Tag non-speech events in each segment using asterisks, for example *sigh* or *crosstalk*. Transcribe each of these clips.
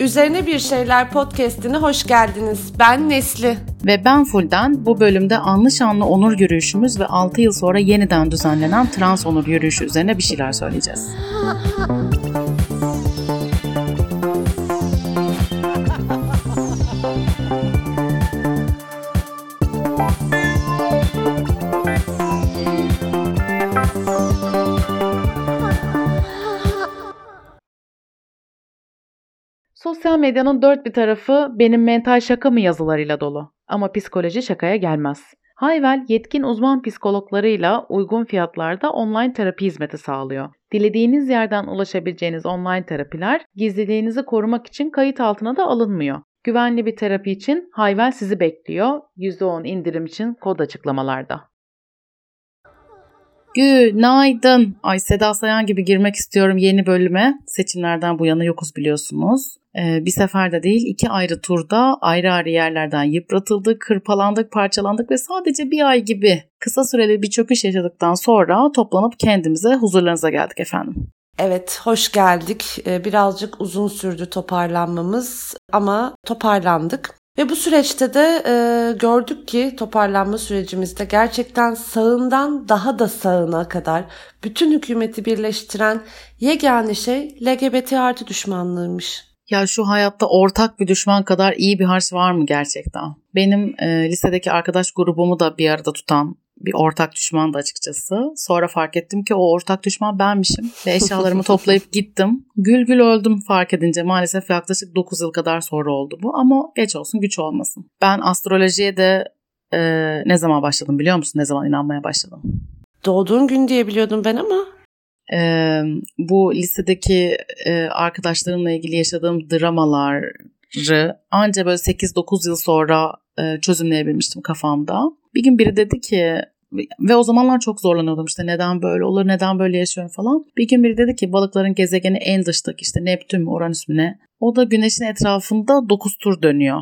Üzerine Bir Şeyler podcast'ine hoş geldiniz. Ben Nesli. Ve ben Fulden bu bölümde anlı şanlı onur yürüyüşümüz ve 6 yıl sonra yeniden düzenlenen trans onur yürüyüşü üzerine bir şeyler söyleyeceğiz. *laughs* Sosyal medyanın dört bir tarafı benim mental şaka mı yazılarıyla dolu. Ama psikoloji şakaya gelmez. Hayvel yetkin uzman psikologlarıyla uygun fiyatlarda online terapi hizmeti sağlıyor. Dilediğiniz yerden ulaşabileceğiniz online terapiler gizliliğinizi korumak için kayıt altına da alınmıyor. Güvenli bir terapi için Hayvel sizi bekliyor. %10 indirim için kod açıklamalarda. Günaydın. Ay Seda Sayan gibi girmek istiyorum yeni bölüme. Seçimlerden bu yana yokuz biliyorsunuz. Ee, bir seferde değil iki ayrı turda ayrı ayrı yerlerden yıpratıldık, kırpalandık, parçalandık ve sadece bir ay gibi kısa süreli bir çöküş yaşadıktan sonra toplanıp kendimize huzurlarınıza geldik efendim. Evet, hoş geldik. Ee, birazcık uzun sürdü toparlanmamız ama toparlandık. Ve bu süreçte de e, gördük ki toparlanma sürecimizde gerçekten sağından daha da sağına kadar bütün hükümeti birleştiren yegane şey LGBT artı düşmanlığıymış. Ya şu hayatta ortak bir düşman kadar iyi bir harç var mı gerçekten? Benim e, lisedeki arkadaş grubumu da bir arada tutan bir ortak düşman da açıkçası. Sonra fark ettim ki o ortak düşman benmişim ve eşyalarımı *laughs* toplayıp gittim. Gül gül öldüm fark edince maalesef yaklaşık 9 yıl kadar sonra oldu bu ama geç olsun güç olmasın. Ben astrolojiye de e, ne zaman başladım biliyor musun? Ne zaman inanmaya başladım? Doğduğun gün diye biliyordum ben ama. E, bu lisedeki e, arkadaşlarımla ilgili yaşadığım dramaları anca böyle 8-9 yıl sonra e, çözümleyebilmiştim kafamda. Bir gün biri dedi ki ve o zamanlar çok zorlanıyordum işte neden böyle olur neden böyle yaşıyorum falan. Bir gün biri dedi ki balıkların gezegeni en dıştaki işte Neptün mü Uranüs mü ne? O da güneşin etrafında 9 tur dönüyor.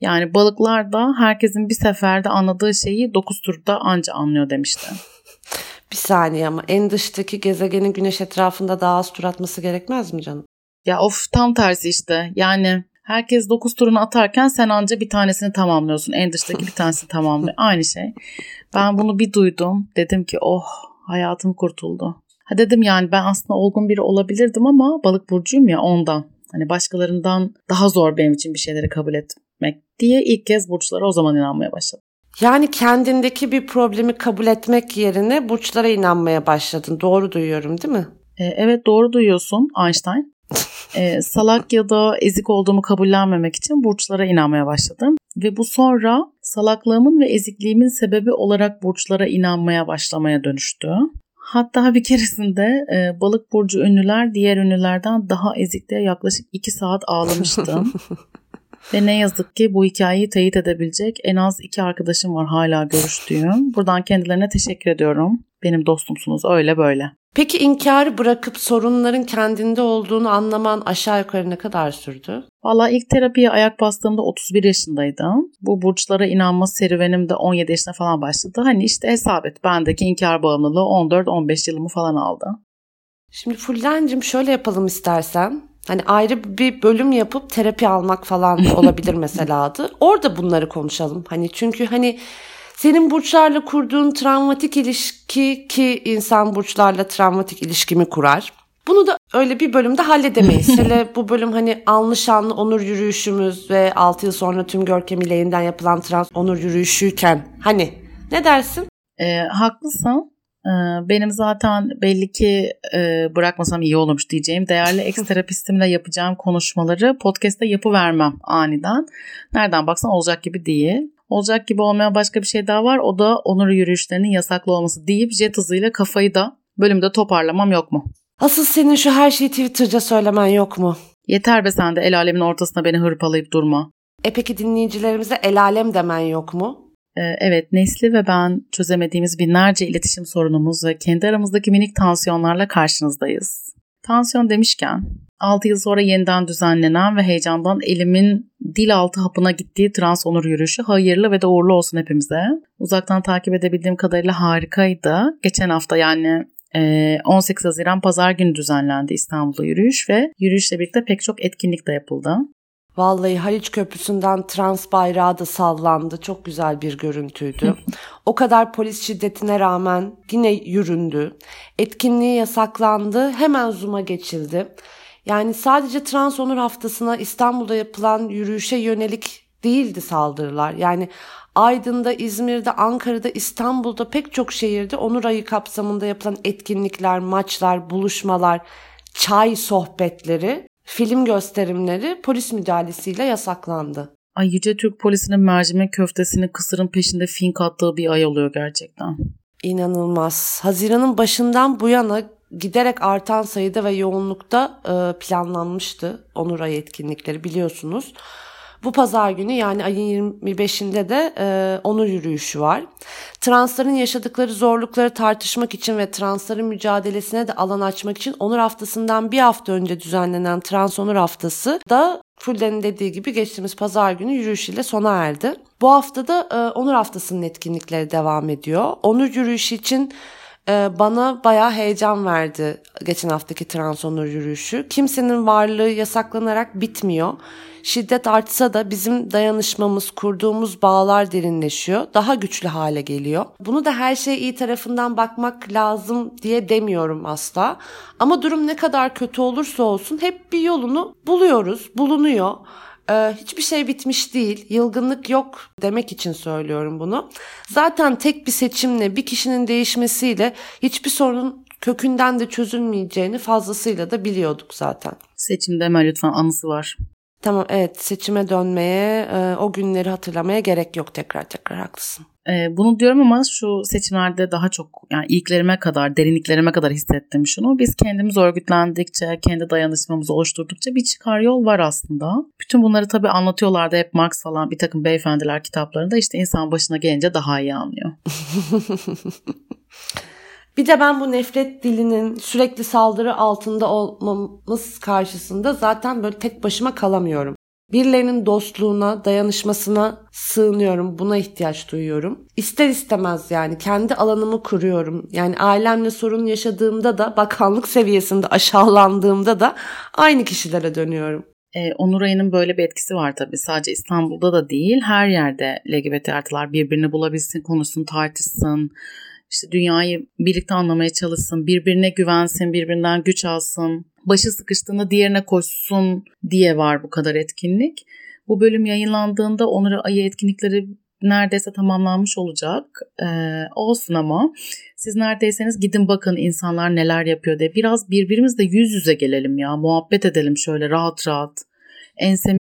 Yani balıklar da herkesin bir seferde anladığı şeyi 9 turda anca anlıyor demişti. *laughs* Bir saniye ama en dıştaki gezegenin güneş etrafında daha az tur atması gerekmez mi canım? Ya of tam tersi işte. Yani Herkes 9 turunu atarken sen anca bir tanesini tamamlıyorsun. En dıştaki bir tanesini tamamlıyor. *laughs* Aynı şey. Ben bunu bir duydum. Dedim ki oh hayatım kurtuldu. Ha dedim yani ben aslında olgun biri olabilirdim ama balık burcuyum ya ondan. Hani başkalarından daha zor benim için bir şeyleri kabul etmek diye ilk kez burçlara o zaman inanmaya başladım. Yani kendindeki bir problemi kabul etmek yerine burçlara inanmaya başladın. Doğru duyuyorum değil mi? Ee, evet doğru duyuyorsun Einstein e, salak ya da ezik olduğumu kabullenmemek için burçlara inanmaya başladım. Ve bu sonra salaklığımın ve ezikliğimin sebebi olarak burçlara inanmaya başlamaya dönüştü. Hatta bir keresinde e, balık burcu ünlüler diğer ünlülerden daha ezikte yaklaşık 2 saat ağlamıştım. *laughs* Ve ne yazık ki bu hikayeyi teyit edebilecek en az iki arkadaşım var hala görüştüğüm. Buradan kendilerine teşekkür ediyorum. Benim dostumsunuz öyle böyle. Peki inkarı bırakıp sorunların kendinde olduğunu anlaman aşağı yukarı ne kadar sürdü? Valla ilk terapiye ayak bastığımda 31 yaşındaydım. Bu burçlara inanma serüvenim de 17 yaşına falan başladı. Hani işte hesap et bendeki inkar bağımlılığı 14-15 yılımı falan aldı. Şimdi Fullencim şöyle yapalım istersen. Hani ayrı bir bölüm yapıp terapi almak falan *laughs* olabilir mesela adı. Orada bunları konuşalım. Hani çünkü hani senin burçlarla kurduğun travmatik ilişki ki insan burçlarla travmatik ilişkimi kurar. Bunu da öyle bir bölümde halledemeyiz. *laughs* Hele bu bölüm hani alnı şanlı onur yürüyüşümüz ve 6 yıl sonra tüm görkemiyle yeniden yapılan trans onur yürüyüşüyken hani ne dersin? E, haklısın. E, benim zaten belli ki e, bırakmasam iyi olurmuş diyeceğim değerli *laughs* ex terapistimle yapacağım konuşmaları podcast'te yapıvermem aniden. Nereden baksan olacak gibi değil. Olacak gibi olmayan başka bir şey daha var. O da onur yürüyüşlerinin yasaklı olması deyip jet hızıyla kafayı da bölümde toparlamam yok mu? Asıl senin şu her şeyi Twitter'ca söylemen yok mu? Yeter be sen de el alemin ortasına beni hırpalayıp durma. E peki dinleyicilerimize el alem demen yok mu? Ee, evet Nesli ve ben çözemediğimiz binlerce iletişim sorunumuz ve kendi aramızdaki minik tansiyonlarla karşınızdayız. Tansiyon demişken 6 yıl sonra yeniden düzenlenen ve heyecandan elimin dil altı hapına gittiği trans onur yürüyüşü hayırlı ve de uğurlu olsun hepimize. Uzaktan takip edebildiğim kadarıyla harikaydı. Geçen hafta yani 18 Haziran Pazar günü düzenlendi İstanbul'da yürüyüş ve yürüyüşle birlikte pek çok etkinlik de yapıldı. Vallahi Haliç Köprüsü'nden trans bayrağı da sallandı. Çok güzel bir görüntüydü. o kadar polis şiddetine rağmen yine yüründü. Etkinliği yasaklandı. Hemen Zoom'a geçildi. Yani sadece Trans Onur Haftası'na İstanbul'da yapılan yürüyüşe yönelik değildi saldırılar. Yani Aydın'da, İzmir'de, Ankara'da, İstanbul'da pek çok şehirde Onur Ayı kapsamında yapılan etkinlikler, maçlar, buluşmalar, çay sohbetleri, film gösterimleri polis müdahalesiyle yasaklandı. Ay Yüce Türk polisinin mercimek köftesini kısırın peşinde fink attığı bir ay oluyor gerçekten. İnanılmaz. Haziran'ın başından bu yana giderek artan sayıda ve yoğunlukta e, planlanmıştı Onur Ayı etkinlikleri biliyorsunuz. Bu pazar günü yani ayın 25'inde de e, onur yürüyüşü var. Transların yaşadıkları zorlukları tartışmak için ve transların mücadelesine de alan açmak için onur haftasından bir hafta önce düzenlenen Trans Onur Haftası da Fulden'in dediği gibi geçtiğimiz pazar günü yürüyüş ile sona erdi. Bu haftada e, Onur Haftası'nın etkinlikleri devam ediyor. Onur yürüyüşü için e, bana bayağı heyecan verdi geçen haftaki Trans Onur yürüyüşü. Kimsenin varlığı yasaklanarak bitmiyor. Şiddet artsa da bizim dayanışmamız, kurduğumuz bağlar derinleşiyor. Daha güçlü hale geliyor. Bunu da her şey iyi tarafından bakmak lazım diye demiyorum asla. Ama durum ne kadar kötü olursa olsun hep bir yolunu buluyoruz, bulunuyor. Ee, hiçbir şey bitmiş değil, yılgınlık yok demek için söylüyorum bunu. Zaten tek bir seçimle, bir kişinin değişmesiyle hiçbir sorun kökünden de çözülmeyeceğini fazlasıyla da biliyorduk zaten. Seçim deme lütfen anısı var. Tamam evet seçime dönmeye, e, o günleri hatırlamaya gerek yok tekrar tekrar haklısın. E, bunu diyorum ama şu seçimlerde daha çok yani ilklerime kadar, derinliklerime kadar hissettim şunu. Biz kendimiz örgütlendikçe, kendi dayanışmamızı oluşturdukça bir çıkar yol var aslında. Bütün bunları tabii anlatıyorlardı hep Marx falan bir takım beyefendiler kitaplarında işte insan başına gelince daha iyi anlıyor. *laughs* Bir de ben bu nefret dilinin sürekli saldırı altında olmamız karşısında zaten böyle tek başıma kalamıyorum. Birilerinin dostluğuna, dayanışmasına sığınıyorum. Buna ihtiyaç duyuyorum. İster istemez yani kendi alanımı kuruyorum. Yani ailemle sorun yaşadığımda da bakanlık seviyesinde aşağılandığımda da aynı kişilere dönüyorum. E, Onur Ayı'nın böyle bir etkisi var tabii. Sadece İstanbul'da da değil, her yerde LGBT artılar birbirini bulabilsin, konuşsun, tartışsın işte dünyayı birlikte anlamaya çalışsın, birbirine güvensin, birbirinden güç alsın, başı sıkıştığında diğerine koşsun diye var bu kadar etkinlik. Bu bölüm yayınlandığında Onur Ayı etkinlikleri neredeyse tamamlanmış olacak. Ee, olsun ama siz neredeyseniz gidin bakın insanlar neler yapıyor diye. Biraz birbirimizle yüz yüze gelelim ya. Muhabbet edelim şöyle rahat rahat. Ensem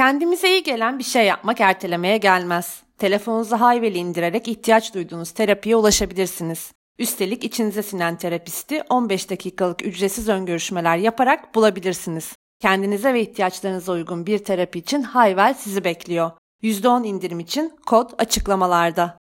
Kendimize iyi gelen bir şey yapmak ertelemeye gelmez. Telefonunuza Hayvel'i indirerek ihtiyaç duyduğunuz terapiye ulaşabilirsiniz. Üstelik içinize sinen terapisti 15 dakikalık ücretsiz öngörüşmeler yaparak bulabilirsiniz. Kendinize ve ihtiyaçlarınıza uygun bir terapi için Hayvel sizi bekliyor. %10 indirim için kod açıklamalarda.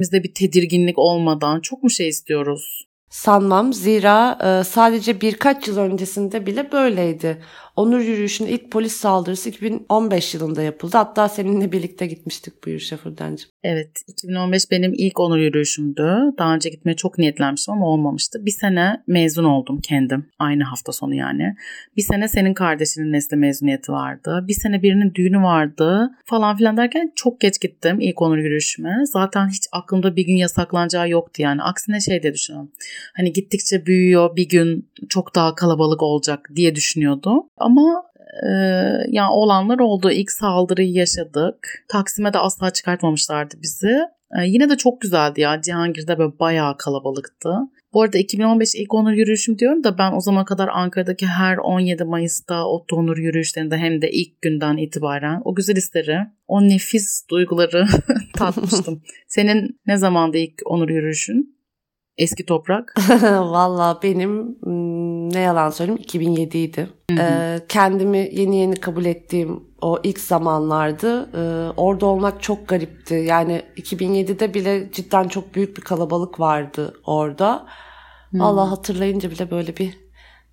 Bizde bir tedirginlik olmadan çok mu şey istiyoruz? Sanmam zira e, sadece birkaç yıl öncesinde bile böyleydi. Onur yürüyüşünün ilk polis saldırısı 2015 yılında yapıldı. Hatta seninle birlikte gitmiştik bu yürüyüşe Fırdancığım. Evet 2015 benim ilk onur yürüyüşümdü. Daha önce gitmeye çok niyetlenmiştim ama olmamıştı. Bir sene mezun oldum kendim. Aynı hafta sonu yani. Bir sene senin kardeşinin nesli mezuniyeti vardı. Bir sene birinin düğünü vardı falan filan derken çok geç gittim ilk onur yürüyüşüme. Zaten hiç aklımda bir gün yasaklanacağı yoktu yani. Aksine şey de düşünüyorum. Hani gittikçe büyüyor bir gün çok daha kalabalık olacak diye düşünüyordum. Ama e, yani olanlar oldu. İlk saldırıyı yaşadık. Taksim'e de asla çıkartmamışlardı bizi. E, yine de çok güzeldi ya. Cihangir'de böyle bayağı kalabalıktı. Bu arada 2015 ilk onur yürüyüşüm diyorum da ben o zaman kadar Ankara'daki her 17 Mayıs'ta o onur yürüyüşlerinde hem de ilk günden itibaren o güzel hisleri, o nefis duyguları *laughs* tatmıştım. *laughs* Senin ne zamandı ilk onur yürüyüşün? Eski toprak. *laughs* Valla benim ne yalan söyleyeyim 2007 idi. Ee, kendimi yeni yeni kabul ettiğim o ilk zamanlardı. Ee, orada olmak çok garipti. Yani 2007'de bile cidden çok büyük bir kalabalık vardı orada. Hmm. Allah hatırlayınca bile böyle bir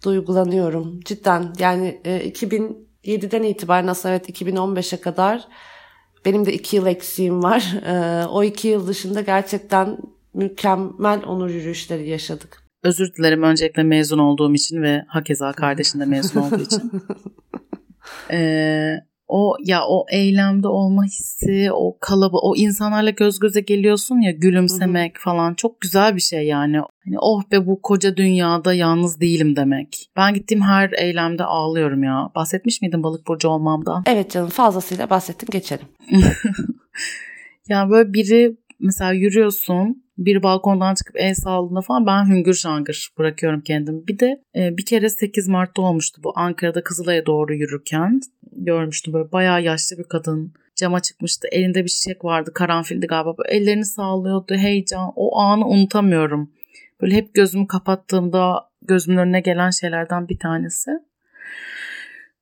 duygulanıyorum. Cidden yani e, 2007'den itibaren aslında evet 2015'e kadar benim de iki yıl eksiğim var. *laughs* Ee, o iki yıl dışında gerçekten mükemmel onur yürüyüşleri yaşadık. Özür dilerim öncelikle mezun olduğum için ve hakeza kardeşin de mezun olduğu için. *laughs* Ee, o ya o eylemde olma hissi, o kalaba, o insanlarla göz göze geliyorsun ya gülümsemek Hı-hı. falan çok güzel bir şey yani. Hani oh be bu koca dünyada yalnız değilim demek. Ben gittiğim her eylemde ağlıyorum ya. Bahsetmiş miydin balık burcu olmamdan? Evet canım fazlasıyla bahsettin geçelim. *laughs* ya böyle biri mesela yürüyorsun bir balkondan çıkıp el saldığında falan ben hüngür şangır bırakıyorum kendimi. Bir de e, bir kere 8 Mart'ta olmuştu bu Ankara'da Kızılay'a doğru yürürken görmüştüm böyle bayağı yaşlı bir kadın cama çıkmıştı. Elinde bir çiçek vardı karanfildi galiba. Böyle ellerini sallıyordu heyecan. O anı unutamıyorum. Böyle hep gözümü kapattığımda gözümün önüne gelen şeylerden bir tanesi.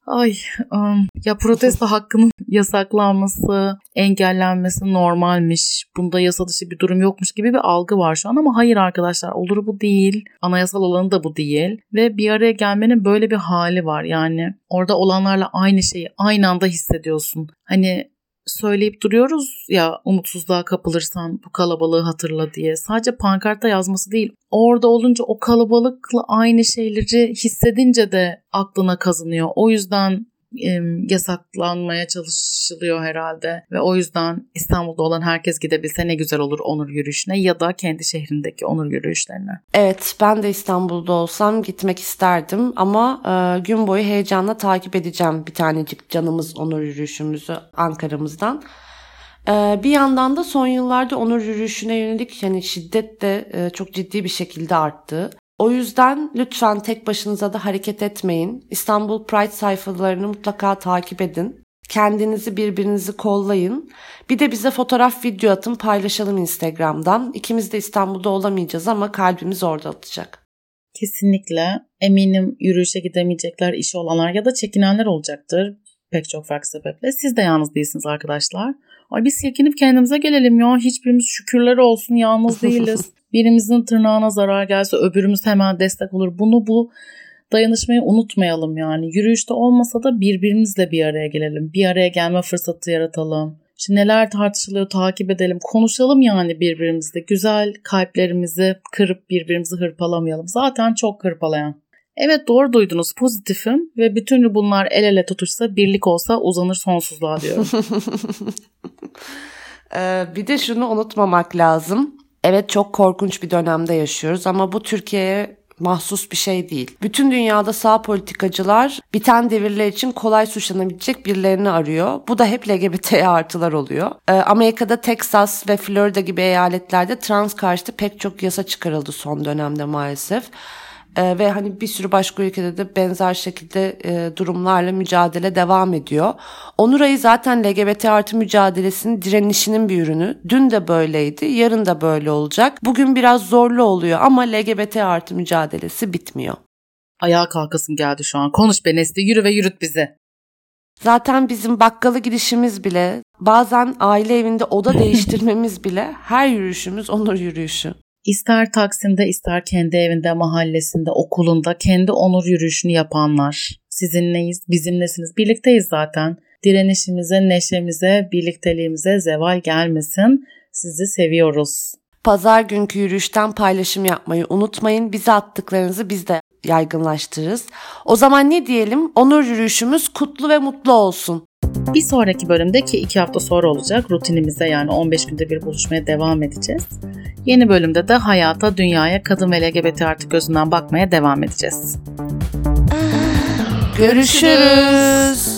Ay um, ya protesto hakkının yasaklanması, engellenmesi normalmiş. Bunda yasa dışı bir durum yokmuş gibi bir algı var şu an ama hayır arkadaşlar olur bu değil. Anayasal olanı da bu değil. Ve bir araya gelmenin böyle bir hali var. Yani orada olanlarla aynı şeyi aynı anda hissediyorsun. Hani söyleyip duruyoruz ya umutsuzluğa kapılırsan bu kalabalığı hatırla diye. Sadece pankartta yazması değil. Orada olunca o kalabalıkla aynı şeyleri hissedince de aklına kazınıyor. O yüzden yasaklanmaya çalışılıyor herhalde ve o yüzden İstanbul'da olan herkes gidebilse ne güzel olur onur yürüyüşüne ya da kendi şehrindeki onur yürüyüşlerine. Evet ben de İstanbul'da olsam gitmek isterdim ama e, gün boyu heyecanla takip edeceğim bir tanecik canımız onur yürüyüşümüzü Ankara'mızdan. E, bir yandan da son yıllarda onur yürüyüşüne yönelik yani şiddet de e, çok ciddi bir şekilde arttı. O yüzden lütfen tek başınıza da hareket etmeyin. İstanbul Pride sayfalarını mutlaka takip edin. Kendinizi birbirinizi kollayın. Bir de bize fotoğraf video atın paylaşalım Instagram'dan. İkimiz de İstanbul'da olamayacağız ama kalbimiz orada atacak. Kesinlikle. Eminim yürüyüşe gidemeyecekler, işi olanlar ya da çekinenler olacaktır. Pek çok farklı sebeple. Siz de yalnız değilsiniz arkadaşlar. Ay biz çekinip kendimize gelelim ya. Hiçbirimiz şükürler olsun yalnız değiliz. *laughs* birimizin tırnağına zarar gelse öbürümüz hemen destek olur. Bunu bu dayanışmayı unutmayalım yani. Yürüyüşte olmasa da birbirimizle bir araya gelelim. Bir araya gelme fırsatı yaratalım. Şimdi neler tartışılıyor takip edelim. Konuşalım yani birbirimizle. Güzel kalplerimizi kırıp birbirimizi hırpalamayalım. Zaten çok hırpalayan. Evet doğru duydunuz pozitifim ve bütün bunlar el ele tutuşsa birlik olsa uzanır sonsuzluğa diyorum. *laughs* ee, bir de şunu unutmamak lazım. Evet çok korkunç bir dönemde yaşıyoruz ama bu Türkiye'ye mahsus bir şey değil. Bütün dünyada sağ politikacılar biten devirler için kolay suçlanabilecek birilerini arıyor. Bu da hep LGBT artılar oluyor. Ee, Amerika'da Texas ve Florida gibi eyaletlerde trans karşıtı pek çok yasa çıkarıldı son dönemde maalesef. Ee, ve hani bir sürü başka ülkede de benzer şekilde e, durumlarla mücadele devam ediyor. Onur Ayı zaten LGBT artı mücadelesinin direnişinin bir ürünü. Dün de böyleydi, yarın da böyle olacak. Bugün biraz zorlu oluyor ama LGBT artı mücadelesi bitmiyor. Ayağa kalkasın geldi şu an. Konuş be Nesli, yürü ve yürüt bizi. Zaten bizim bakkalı girişimiz bile, bazen aile evinde oda değiştirmemiz bile her yürüyüşümüz onur yürüyüşü. İster Taksim'de ister kendi evinde, mahallesinde, okulunda kendi onur yürüyüşünü yapanlar. Sizinleyiz, bizimlesiniz, birlikteyiz zaten. Direnişimize, neşemize, birlikteliğimize zeval gelmesin. Sizi seviyoruz. Pazar günkü yürüyüşten paylaşım yapmayı unutmayın. Bize attıklarınızı biz de yaygınlaştırırız. O zaman ne diyelim? Onur yürüyüşümüz kutlu ve mutlu olsun. Bir sonraki bölümde ki iki hafta sonra olacak rutinimize yani 15 günde bir buluşmaya devam edeceğiz. Yeni bölümde de hayata, dünyaya, kadın ve LGBT artı gözünden bakmaya devam edeceğiz. Görüşürüz.